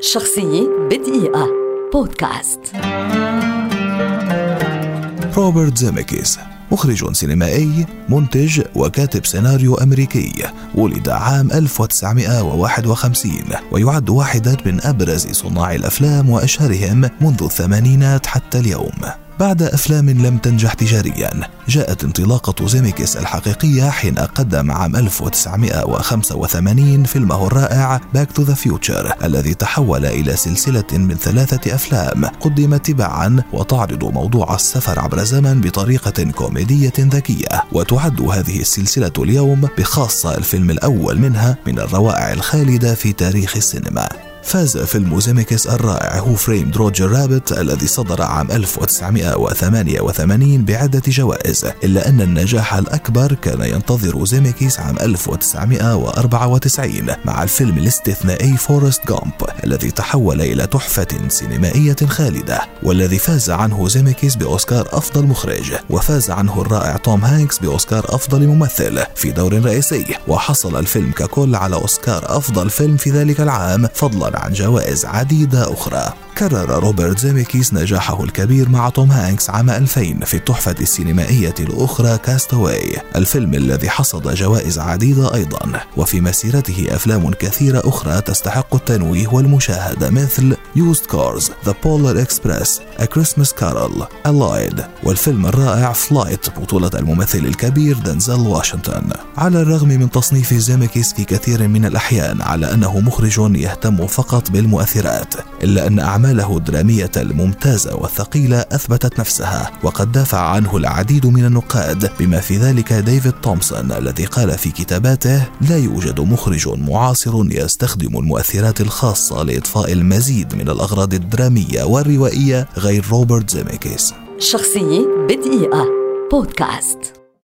شخصية بدقيقة. بودكاست. روبرت زيميكيس مخرج سينمائي منتج وكاتب سيناريو أمريكي ولد عام 1951 ويعد واحدا من أبرز صناع الأفلام وأشهرهم منذ الثمانينات حتى اليوم. بعد أفلام لم تنجح تجاريا جاءت انطلاقة زيميكس الحقيقية حين قدم عام 1985 فيلمه الرائع Back to the Future الذي تحول إلى سلسلة من ثلاثة أفلام. قدمت تباعا وتعرض موضوع السفر عبر الزمن بطريقة كوميدية ذكية. وتعد هذه السلسلة اليوم بخاصة الفيلم الأول منها من الروائع الخالدة في تاريخ السينما. فاز فيلم زيميكس الرائع Who Framed Roger Rabbit الذي صدر عام 1988 بعدة جوائز إلا أن النجاح الأكبر كان ينتظر زيميكيس عام 1994 مع الفيلم الاستثنائي Forrest Gump الذي تحول إلى تحفة سينمائية خالدة والذي فاز عنه زيميكيس بأوسكار أفضل مخرج وفاز عنه الرائع توم هانكس بأوسكار أفضل ممثل في دور رئيسي وحصل الفيلم ككل على أوسكار أفضل فيلم في ذلك العام فضلا عن جوائز عديدة أخرى. كرر روبرت زيميكيس نجاحه الكبير مع توم هانكس عام 2000 في التحفة السينمائية الأخرى Cast Away الفيلم الذي حصد جوائز عديدة أيضا. وفي مسيرته أفلام كثيرة أخرى تستحق التنويه والمشاهدة مثل Used Cars The Polar Express A Christmas Carol Allied والفيلم الرائع Flight بطولة الممثل الكبير دنزل واشنطن. على الرغم من تصنيف زيميكيس في كثير من الأحيان على أنه مخرج يهتم فقط بالمؤثرات إلا أن أعمال أعماله الدرامية الممتازة والثقيلة أثبتت نفسها وقد دافع عنه العديد من النقاد بما في ذلك ديفيد تومسون الذي قال في كتاباته لا يوجد مخرج معاصر يستخدم المؤثرات الخاصة لإضفاء المزيد من الأغراض الدرامية والروائية غير روبرت زيميكيس. شخصية بدقيقة. بودكاست.